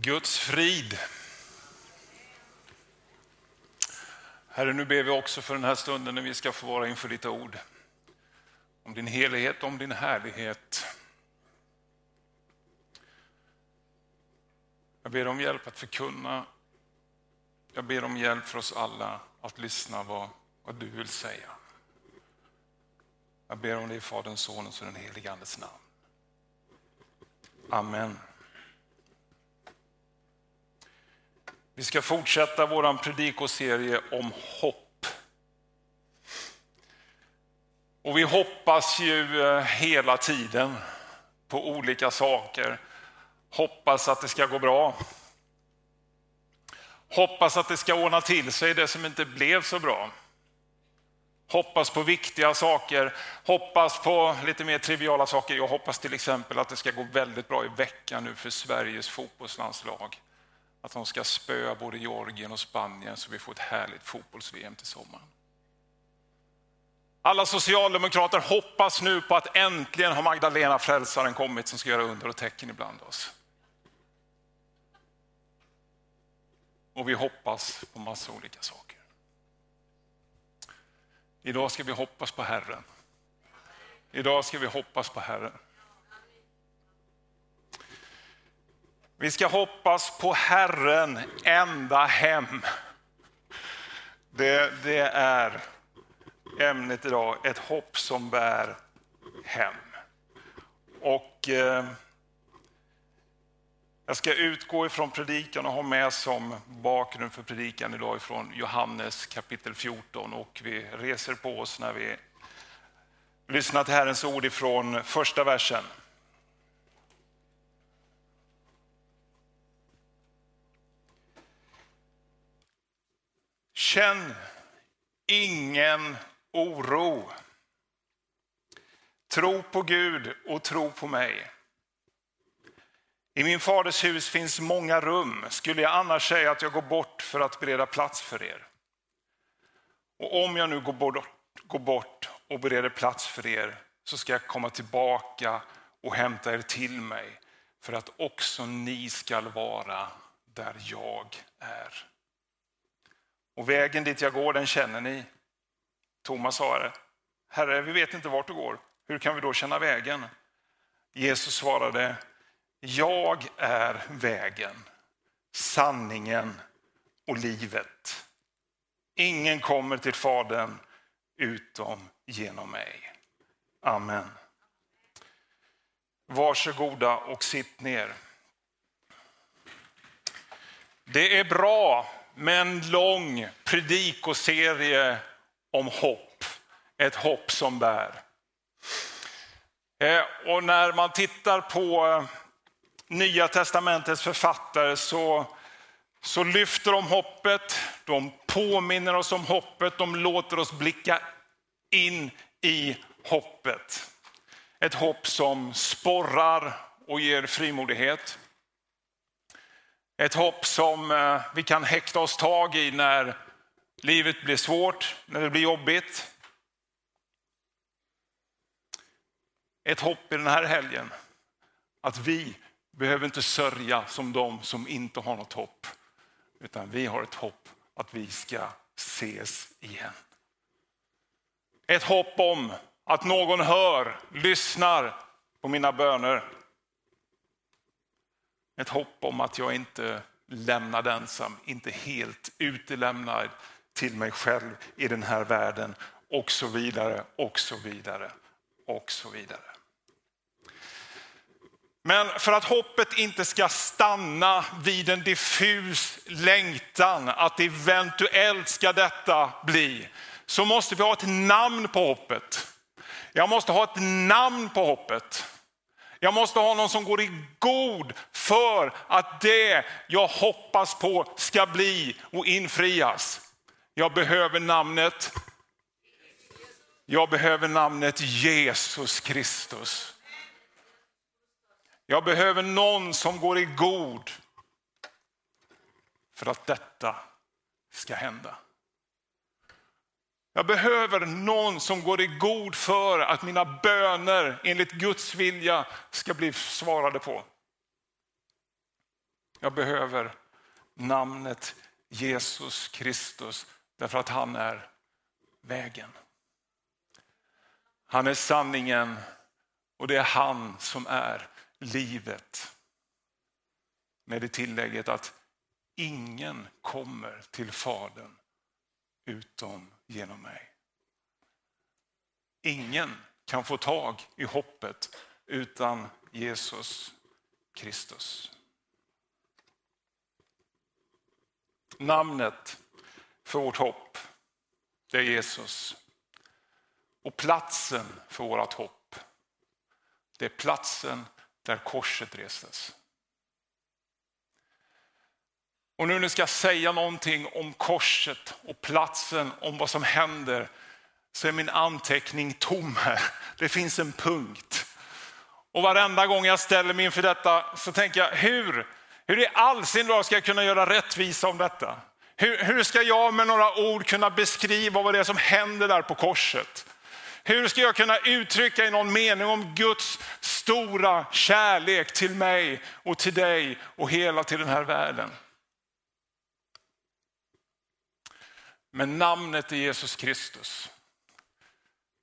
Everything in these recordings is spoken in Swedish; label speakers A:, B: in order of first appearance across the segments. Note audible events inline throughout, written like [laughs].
A: Guds frid. Herre, nu ber vi också för den här stunden när vi ska få vara inför ditt ord. Om din helighet, om din härlighet. Jag ber om hjälp att förkunna. Jag ber om hjälp för oss alla att lyssna vad, vad du vill säga. Jag ber om det i Faderns, Sonens och den helige Andes namn. Amen. Vi ska fortsätta vår predikoserie om hopp. Och vi hoppas ju eh, hela tiden på olika saker. Hoppas att det ska gå bra. Hoppas att det ska ordna till sig det som inte blev så bra. Hoppas på viktiga saker, hoppas på lite mer triviala saker. Jag hoppas till exempel att det ska gå väldigt bra i veckan nu för Sveriges fotbollslandslag. Att de ska spöa både Georgien och Spanien så vi får ett härligt fotbolls-VM till sommaren. Alla socialdemokrater hoppas nu på att äntligen har Magdalena Frälsaren kommit som ska göra under och tecken ibland oss. Och vi hoppas på massa olika saker. Idag ska vi hoppas på Herren. Idag ska vi hoppas på Herren. Vi ska hoppas på Herren ända hem. Det, det är ämnet idag, ett hopp som bär hem. Och eh, jag ska utgå ifrån predikan och ha med som bakgrund för predikan idag ifrån Johannes kapitel 14 och vi reser på oss när vi lyssnar till Herrens ord ifrån första versen. Känn ingen oro. Tro på Gud och tro på mig. I min faders hus finns många rum. Skulle jag annars säga att jag går bort för att bereda plats för er? Och om jag nu går bort, går bort och bereder plats för er så ska jag komma tillbaka och hämta er till mig för att också ni skall vara där jag är. Och vägen dit jag går, den känner ni. Thomas sa det. Herre, vi vet inte vart du går. Hur kan vi då känna vägen? Jesus svarade, jag är vägen, sanningen och livet. Ingen kommer till Fadern utom genom mig. Amen. Varsågoda och sitt ner. Det är bra med en lång predikoserie om hopp. Ett hopp som bär. Eh, och när man tittar på eh, Nya testamentets författare så, så lyfter de hoppet, de påminner oss om hoppet, de låter oss blicka in i hoppet. Ett hopp som sporrar och ger frimodighet. Ett hopp som eh, vi kan häkta oss tag i när livet blir svårt, när det blir jobbigt. Ett hopp i den här helgen, att vi behöver inte sörja som de som inte har något hopp. Utan vi har ett hopp att vi ska ses igen. Ett hopp om att någon hör, lyssnar på mina böner. Ett hopp om att jag inte lämnad ensam, inte helt utelämnad till mig själv i den här världen och så vidare, och så vidare, och så vidare. Men för att hoppet inte ska stanna vid en diffus längtan, att eventuellt ska detta bli, så måste vi ha ett namn på hoppet. Jag måste ha ett namn på hoppet. Jag måste ha någon som går i god för att det jag hoppas på ska bli och infrias. Jag behöver namnet. Jag behöver namnet Jesus Kristus. Jag behöver någon som går i god för att detta ska hända. Jag behöver någon som går i god för att mina böner enligt Guds vilja ska bli svarade på. Jag behöver namnet Jesus Kristus därför att han är vägen. Han är sanningen och det är han som är livet. Med det tillägget att ingen kommer till Fadern utom genom mig. Ingen kan få tag i hoppet utan Jesus Kristus. Namnet för vårt hopp, det är Jesus. Och platsen för vårt hopp, det är platsen där korset restes. Och nu när jag ska säga någonting om korset och platsen, om vad som händer, så är min anteckning tom här. Det finns en punkt. Och varenda gång jag ställer mig inför detta så tänker jag, hur, hur i all sin dag ska jag kunna göra rättvisa om detta? Hur, hur ska jag med några ord kunna beskriva vad det är som händer där på korset? Hur ska jag kunna uttrycka i någon mening om Guds stora kärlek till mig och till dig och hela till den här världen? Men namnet är Jesus Kristus.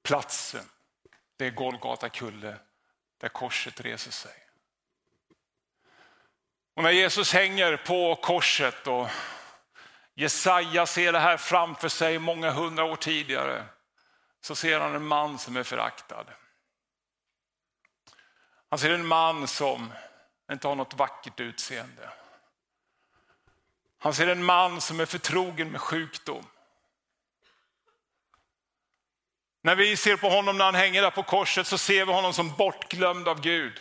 A: Platsen, det är Golgata kulle där korset reser sig. Och när Jesus hänger på korset och Jesaja ser det här framför sig många hundra år tidigare så ser han en man som är föraktad. Han ser en man som inte har något vackert utseende. Han ser en man som är förtrogen med sjukdom. När vi ser på honom när han hänger där på korset så ser vi honom som bortglömd av Gud.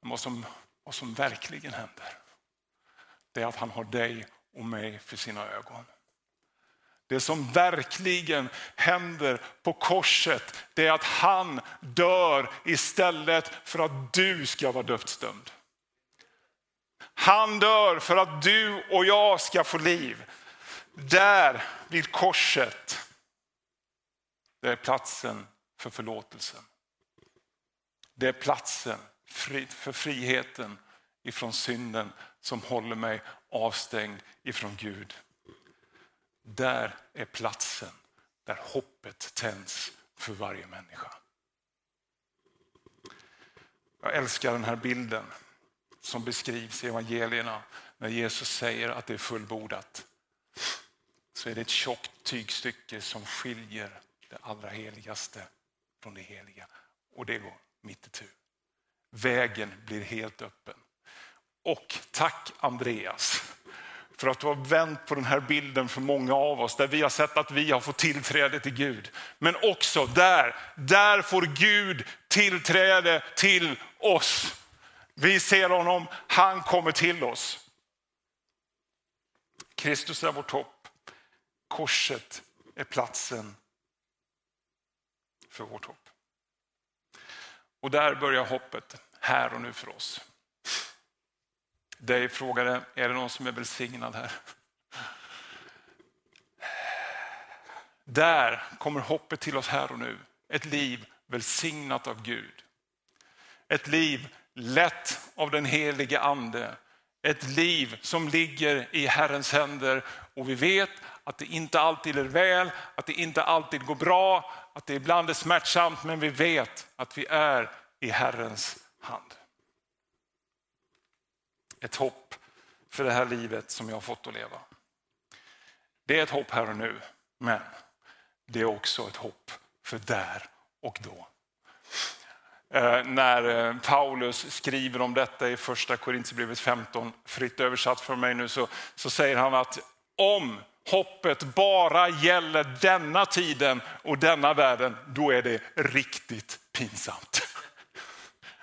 A: Men vad som, vad som verkligen händer, det är att han har dig och mig för sina ögon. Det som verkligen händer på korset, det är att han dör istället för att du ska vara dödsdömd. Han dör för att du och jag ska få liv. Där vid korset, det är platsen för förlåtelsen. Det är platsen för friheten ifrån synden som håller mig avstängd ifrån Gud. Där är platsen där hoppet tänds för varje människa. Jag älskar den här bilden som beskrivs i evangelierna när Jesus säger att det är fullbordat så är det ett tjockt tygstycke som skiljer det allra heligaste från det heliga. Och det går mitt itu. Vägen blir helt öppen. Och tack Andreas för att du har vänt på den här bilden för många av oss där vi har sett att vi har fått tillträde till Gud. Men också där, där får Gud tillträde till oss. Vi ser honom, han kommer till oss. Kristus är vårt hopp. Korset är platsen för vårt hopp. Och där börjar hoppet här och nu för oss. Dig frågade, är det någon som är välsignad här? Där kommer hoppet till oss här och nu. Ett liv välsignat av Gud. Ett liv lett av den helige ande. Ett liv som ligger i Herrens händer och vi vet att det inte alltid är väl, att det inte alltid går bra, att det ibland är smärtsamt, men vi vet att vi är i Herrens hand. Ett hopp för det här livet som jag har fått att leva. Det är ett hopp här och nu, men det är också ett hopp för där och då. Eh, när eh, Paulus skriver om detta i första Korintierbrevet 15, fritt översatt för mig nu, så, så säger han att om hoppet bara gäller denna tiden och denna världen, då är det riktigt pinsamt.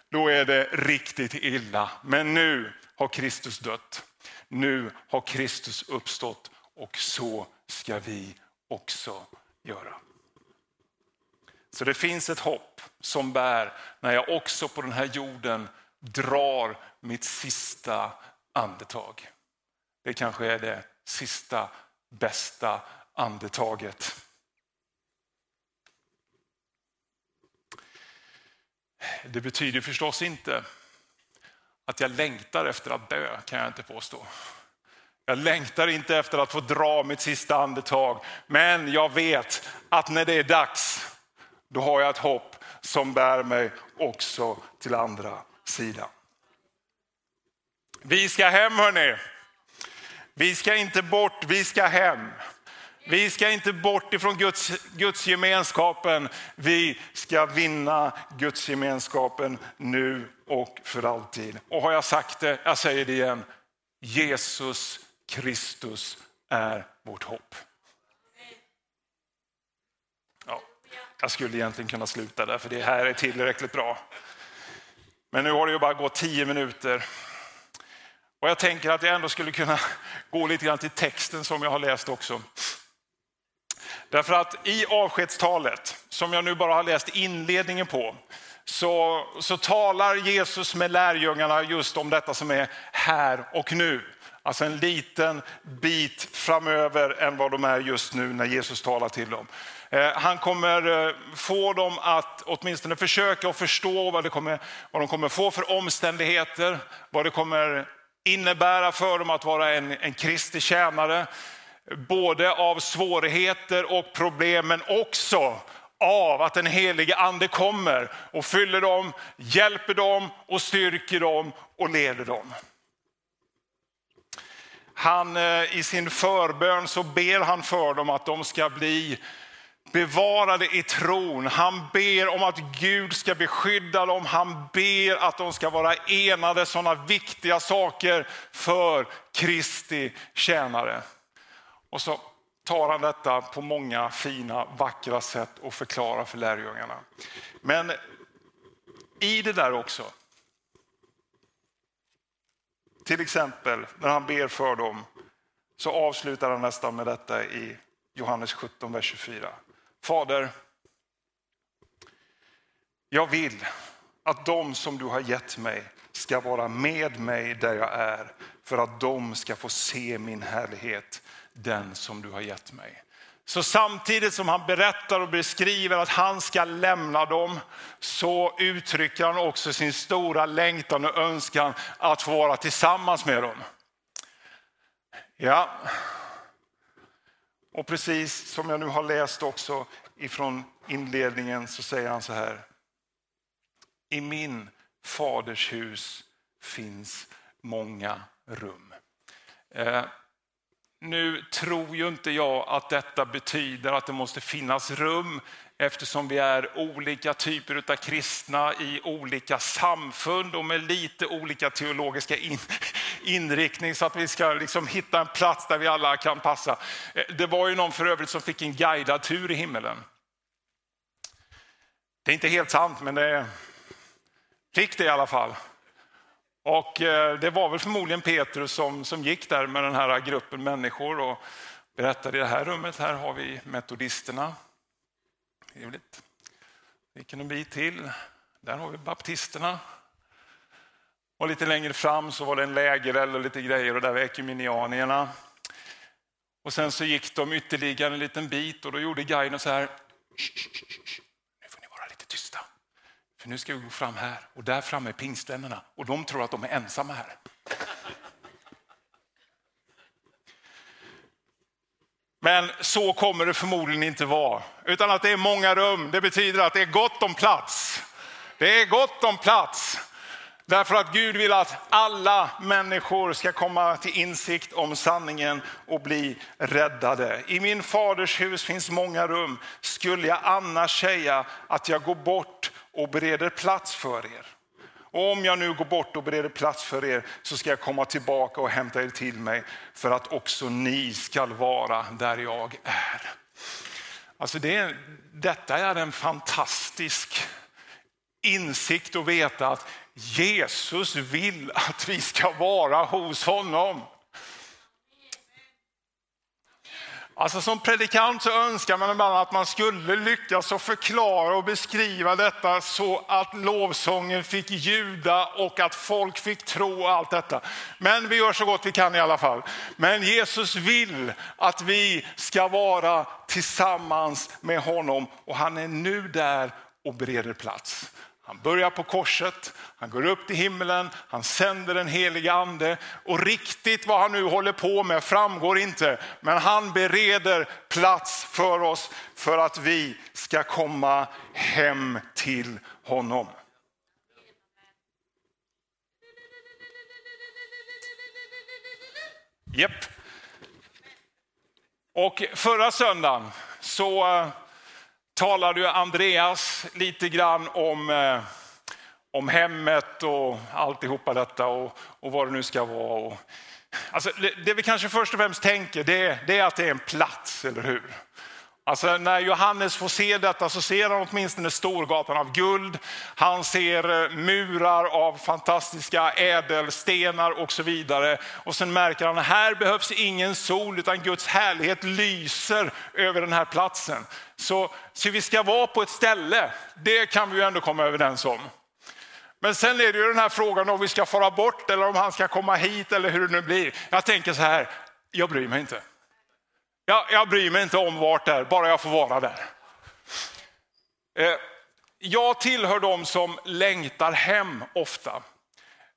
A: Då är det riktigt illa. Men nu har Kristus dött. Nu har Kristus uppstått och så ska vi också göra. Så det finns ett hopp som bär när jag också på den här jorden drar mitt sista andetag. Det kanske är det sista bästa andetaget. Det betyder förstås inte att jag längtar efter att dö, kan jag inte påstå. Jag längtar inte efter att få dra mitt sista andetag, men jag vet att när det är dags, då har jag ett hopp som bär mig också till andra sidan. Vi ska hem hörni. Vi ska inte bort, vi ska hem. Vi ska inte bort ifrån Guds, Guds gemenskapen. Vi ska vinna Guds gemenskapen nu och för alltid. Och har jag sagt det, jag säger det igen. Jesus Kristus är vårt hopp. Ja, jag skulle egentligen kunna sluta där, för det här är tillräckligt bra. Men nu har det ju bara gått tio minuter. Och jag tänker att jag ändå skulle kunna [laughs] gå lite grann till texten som jag har läst också. Därför att i avskedstalet, som jag nu bara har läst inledningen på, så, så talar Jesus med lärjungarna just om detta som är här och nu. Alltså en liten bit framöver än vad de är just nu när Jesus talar till dem. Eh, han kommer eh, få dem att åtminstone försöka att förstå vad, det kommer, vad de kommer få för omständigheter, vad det kommer innebära för dem att vara en, en Kristi tjänare. Både av svårigheter och problem, men också av att den helige ande kommer och fyller dem, hjälper dem och styrker dem och leder dem. Han, eh, I sin förbön så ber han för dem att de ska bli bevarade i tron. Han ber om att Gud ska beskydda dem. Han ber att de ska vara enade, sådana viktiga saker för Kristi tjänare. Och så tar han detta på många fina, vackra sätt och förklarar för lärjungarna. Men i det där också, till exempel när han ber för dem, så avslutar han nästan med detta i Johannes 17, vers 24. Fader, jag vill att de som du har gett mig ska vara med mig där jag är för att de ska få se min härlighet, den som du har gett mig. Så samtidigt som han berättar och beskriver att han ska lämna dem så uttrycker han också sin stora längtan och önskan att få vara tillsammans med dem. Ja, och precis som jag nu har läst också ifrån inledningen så säger han så här. I min faders hus finns många rum. Eh, nu tror ju inte jag att detta betyder att det måste finnas rum eftersom vi är olika typer av kristna i olika samfund och med lite olika teologiska in, inriktning så att vi ska liksom hitta en plats där vi alla kan passa. Eh, det var ju någon för övrigt som fick en guidad tur i himmelen. Det är inte helt sant, men det fick det i alla fall. Och eh, det var väl förmodligen Petrus som, som gick där med den här gruppen människor och berättade i det här rummet, här har vi metodisterna. Trevligt. Gick en bit till, där har vi baptisterna. Och lite längre fram så var det en lägereld och lite grejer och där var ekumenianierna. Och sen så gick de ytterligare en liten bit och då gjorde guiden så här. Nu får ni vara lite tysta. För nu ska vi gå fram här och där framme är pingstvännerna och de tror att de är ensamma här. Men så kommer det förmodligen inte vara, utan att det är många rum. Det betyder att det är gott om plats. Det är gott om plats. Därför att Gud vill att alla människor ska komma till insikt om sanningen och bli räddade. I min faders hus finns många rum. Skulle jag annars säga att jag går bort och bereder plats för er? Och om jag nu går bort och bereder plats för er så ska jag komma tillbaka och hämta er till mig för att också ni ska vara där jag är. Alltså det, detta är en fantastisk insikt att veta att Jesus vill att vi ska vara hos honom. Alltså som predikant så önskar man ibland att man skulle lyckas och förklara och beskriva detta så att lovsången fick ljuda och att folk fick tro allt detta. Men vi gör så gott vi kan i alla fall. Men Jesus vill att vi ska vara tillsammans med honom och han är nu där och bereder plats. Han börjar på korset, han går upp till himlen, han sänder den heliga ande och riktigt vad han nu håller på med framgår inte. Men han bereder plats för oss för att vi ska komma hem till honom. Japp. Och förra söndagen så eh, talade Andreas lite grann om, eh, om hemmet och alltihopa detta och, och vad det nu ska vara. Och, alltså, det, vi kanske först och främst tänker det, det är att det är en plats, eller hur? Alltså när Johannes får se detta så ser han åtminstone Storgatan av guld. Han ser eh, murar av fantastiska ädelstenar och så vidare. Och sen märker han att här behövs ingen sol utan Guds härlighet lyser över den här platsen. Så, så vi ska vara på ett ställe, det kan vi ju ändå komma överens om. Men sen är det ju den här frågan om vi ska fara bort eller om han ska komma hit eller hur det nu blir. Jag tänker så här, jag bryr mig inte. Jag, jag bryr mig inte om vart det är, bara jag får vara där. Eh, jag tillhör de som längtar hem ofta.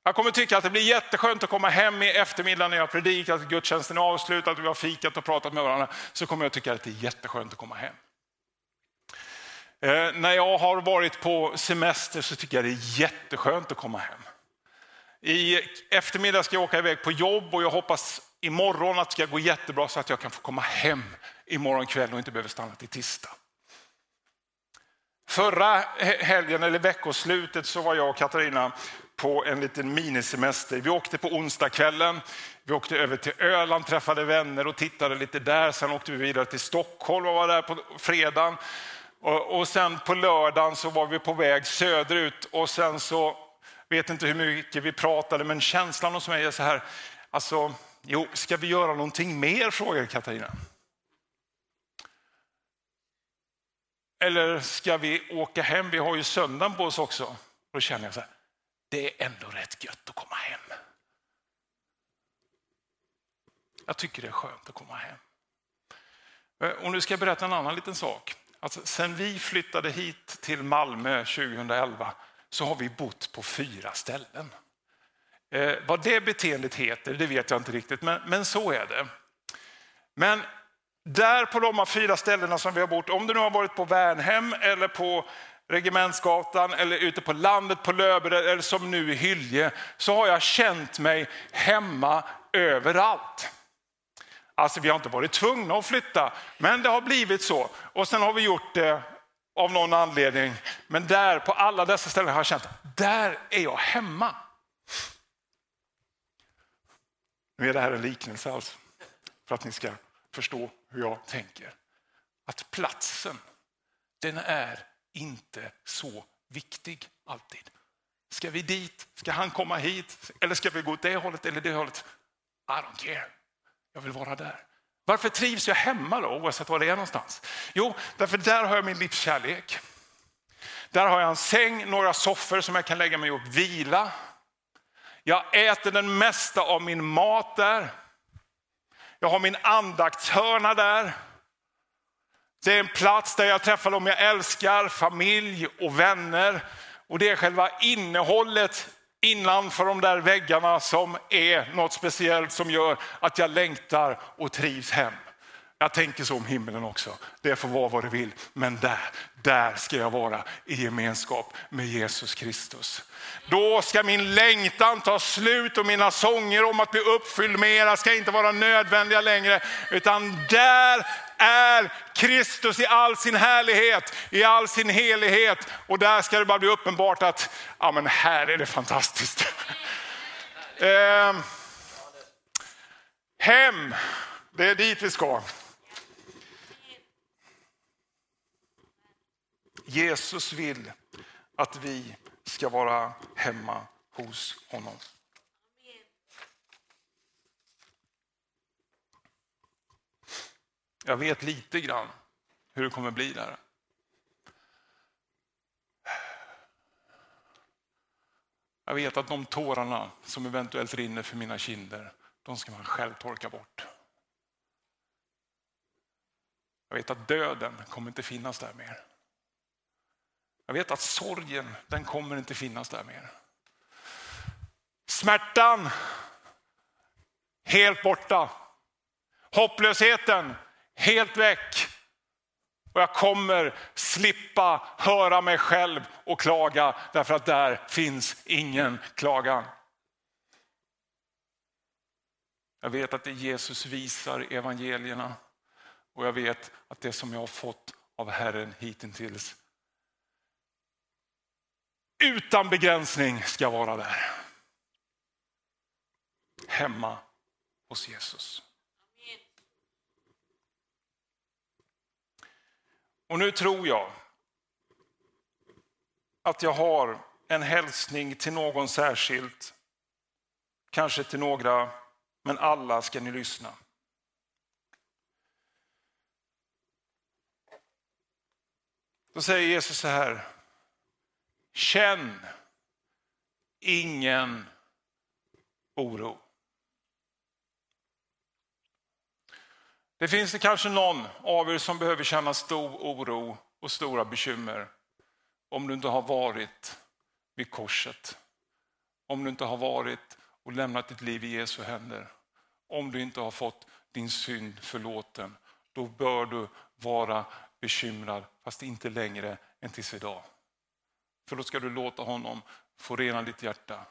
A: Jag kommer tycka att det blir jätteskönt att komma hem i eftermiddag när jag predikat, gudstjänsten är avslutad, vi har fikat och pratat med varandra. Så kommer jag tycka att det är jätteskönt att komma hem. Eh, när jag har varit på semester så tycker jag det är jätteskönt att komma hem. I eftermiddag ska jag åka iväg på jobb och jag hoppas imorgon att det ska gå jättebra så att jag kan få komma hem imorgon kväll och inte behöver stanna till tisdag. Förra helgen eller veckoslutet så var jag och Katarina på en liten minisemester. Vi åkte på onsdagskvällen, vi åkte över till Öland, träffade vänner och tittade lite där. Sen åkte vi vidare till Stockholm och var där på fredagen. Och, och sen på lördagen så var vi på väg söderut och sen så, vet inte hur mycket vi pratade, men känslan hos mig är så här, alltså Jo, ska vi göra någonting mer? frågar Katarina. Eller ska vi åka hem? Vi har ju söndagen på oss också. Då känner jag så här, det är ändå rätt gött att komma hem. Jag tycker det är skönt att komma hem. Eh, och nu ska jag berätta en annan liten sak. Alltså, sen vi flyttade hit till Malmö 2011 så har vi bott på fyra ställen. Eh, vad det beteendet heter, det vet jag inte riktigt, men, men så är det. Men där på de fyra ställena som vi har bott, om du nu har varit på Värnhem eller på Regementsgatan eller ute på landet på Löberöd eller som nu i Hylje, så har jag känt mig hemma överallt. Alltså vi har inte varit tvungna att flytta, men det har blivit så. Och sen har vi gjort det av någon anledning. Men där på alla dessa ställen har jag känt, där är jag hemma. Nu är det här en liknelse alltså, för att ni ska förstå hur jag tänker. Att platsen, den är inte så viktig alltid. Ska vi dit? Ska han komma hit? Eller ska vi gå åt det hållet eller det hållet? I don't care. Jag vill vara där. Varför trivs jag hemma då, oavsett var det är någonstans? Jo, därför där har jag min livskärlek. Där har jag en säng, några soffor som jag kan lägga mig och vila. Jag äter den mesta av min mat där. Jag har min andaktshörna där. Det är en plats där jag träffar dem jag älskar, familj och vänner. Och det är själva innehållet innanför de där väggarna som är något speciellt som gör att jag längtar och trivs hem. Jag tänker så om himlen också. Det får vara vad det vill. Men där, där ska jag vara i gemenskap med Jesus Kristus. Då ska min längtan ta slut och mina sånger om att bli uppfylld mera ska inte vara nödvändiga längre. Utan där är Kristus i all sin härlighet, i all sin helighet. Och där ska det bara bli uppenbart att ja, men här är det fantastiskt. [laughs] eh, hem, det är dit vi ska. Jesus vill att vi ska vara hemma hos honom. Jag vet lite grann hur det kommer bli där. Jag vet att de tårarna som eventuellt rinner för mina kinder, de ska man själv torka bort. Jag vet att döden kommer inte finnas där mer. Jag vet att sorgen, den kommer inte finnas där mer. Smärtan, helt borta. Hopplösheten, helt väck. Och jag kommer slippa höra mig själv och klaga därför att där finns ingen klagan. Jag vet att det Jesus visar i evangelierna och jag vet att det som jag har fått av Herren hittills utan begränsning ska vara där. Hemma hos Jesus. Och nu tror jag att jag har en hälsning till någon särskilt, kanske till några, men alla ska ni lyssna. Då säger Jesus så här, känn ingen oro. Det finns det kanske någon av er som behöver känna stor oro och stora bekymmer om du inte har varit vid korset. Om du inte har varit och lämnat ditt liv i Jesu händer. Om du inte har fått din synd förlåten, då bör du vara bekymrad, fast inte längre än tills idag. För då ska du låta honom få rena ditt hjärta.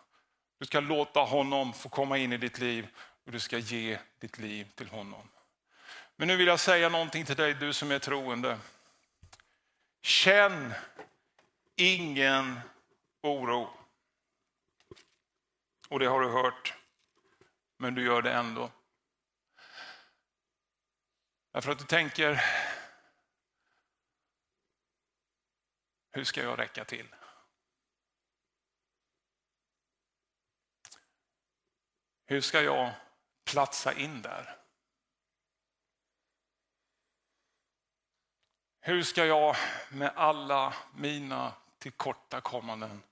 A: Du ska låta honom få komma in i ditt liv och du ska ge ditt liv till honom. Men nu vill jag säga någonting till dig, du som är troende. Känn ingen oro. Och det har du hört, men du gör det ändå. Därför att du tänker, hur ska jag räcka till? Hur ska jag platsa in där? Hur ska jag med alla mina tillkortakommanden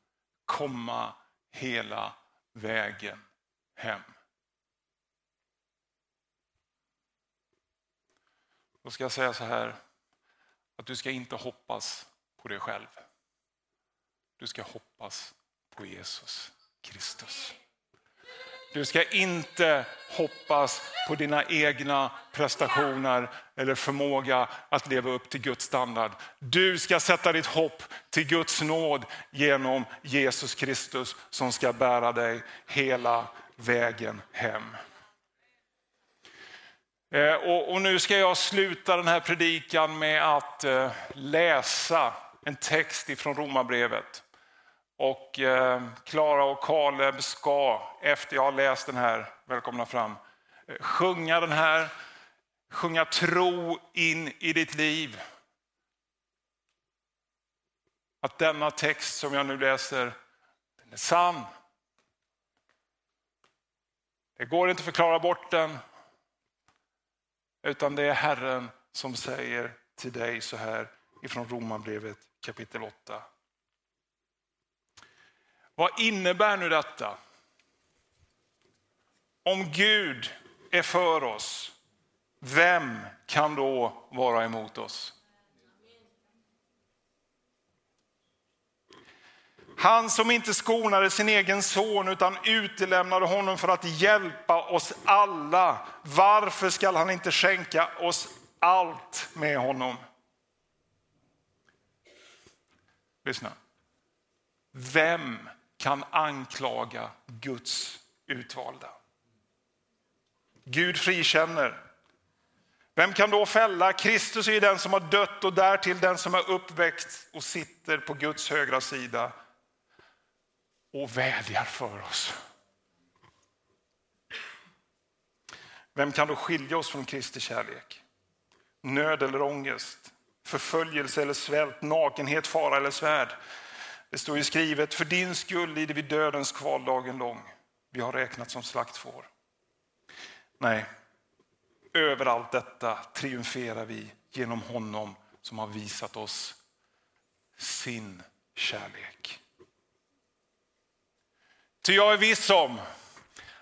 A: komma hela vägen hem? Då ska jag säga så här, att du ska inte hoppas på dig själv. Du ska hoppas på Jesus Kristus. Du ska inte hoppas på dina egna prestationer eller förmåga att leva upp till Guds standard. Du ska sätta ditt hopp till Guds nåd genom Jesus Kristus som ska bära dig hela vägen hem. Eh, och, nu ska jag sluta den här predikan med att eh, läsa en text ifrån Romarbrevet. Och eh, Klara och Kaleb ska, efter jag har läst den här, välkomna fram, eh, sjunga den här, sjunga tro in i ditt liv. Att denna text som jag nu läser, den är sann. Det går inte att förklara bort den, utan det är Herren som säger till dig så här ifrån Romarbrevet kapitel 8. Vad innebär nu detta? Om Gud är för oss, vem kan då vara emot oss? Han som inte skonade sin egen son utan utelämnade honom för att hjälpa oss alla. Varför skall han inte skänka oss allt med honom? Lyssna. Vem kan anklaga Guds utvalda. Gud frikänner. Vem kan då fälla? Kristus är den som har dött och därtill den som är uppväckt och sitter på Guds högra sida och vädjar för oss. Vem kan då skilja oss från Kristi kärlek? Nöd eller ångest, förföljelse eller svält, nakenhet, fara eller svärd. Det står ju skrivet, för din skull lider vi dödens kval dagen lång. Vi har räknat som slaktfår. Nej, över allt detta triumferar vi genom honom som har visat oss sin kärlek. Ty jag är viss om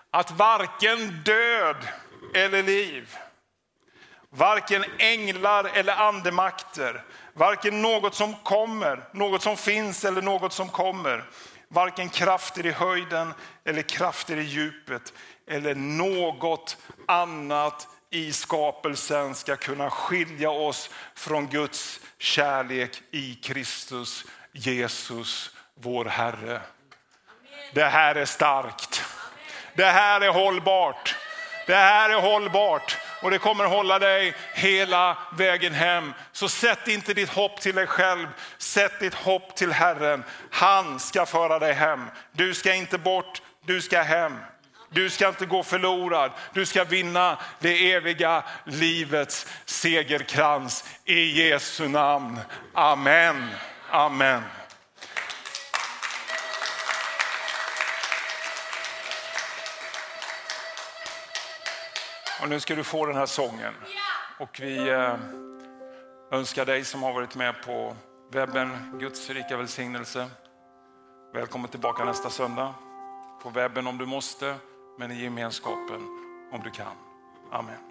A: att varken död eller liv, varken änglar eller andemakter, varken något som kommer, något som finns eller något som kommer, varken krafter i höjden eller krafter i djupet eller något annat i skapelsen ska kunna skilja oss från Guds kärlek i Kristus Jesus, vår Herre. Det här är starkt. Det här är hållbart. Det här är hållbart och det kommer hålla dig hela vägen hem. Så sätt inte ditt hopp till dig själv, sätt ditt hopp till Herren. Han ska föra dig hem. Du ska inte bort, du ska hem. Du ska inte gå förlorad, du ska vinna det eviga livets segerkrans i Jesu namn. Amen. Amen. Och nu ska du få den här sången. Och vi eh, önskar dig som har varit med på webben Guds rika välsignelse. Välkommen tillbaka nästa söndag. På webben om du måste, men i gemenskapen om du kan. Amen.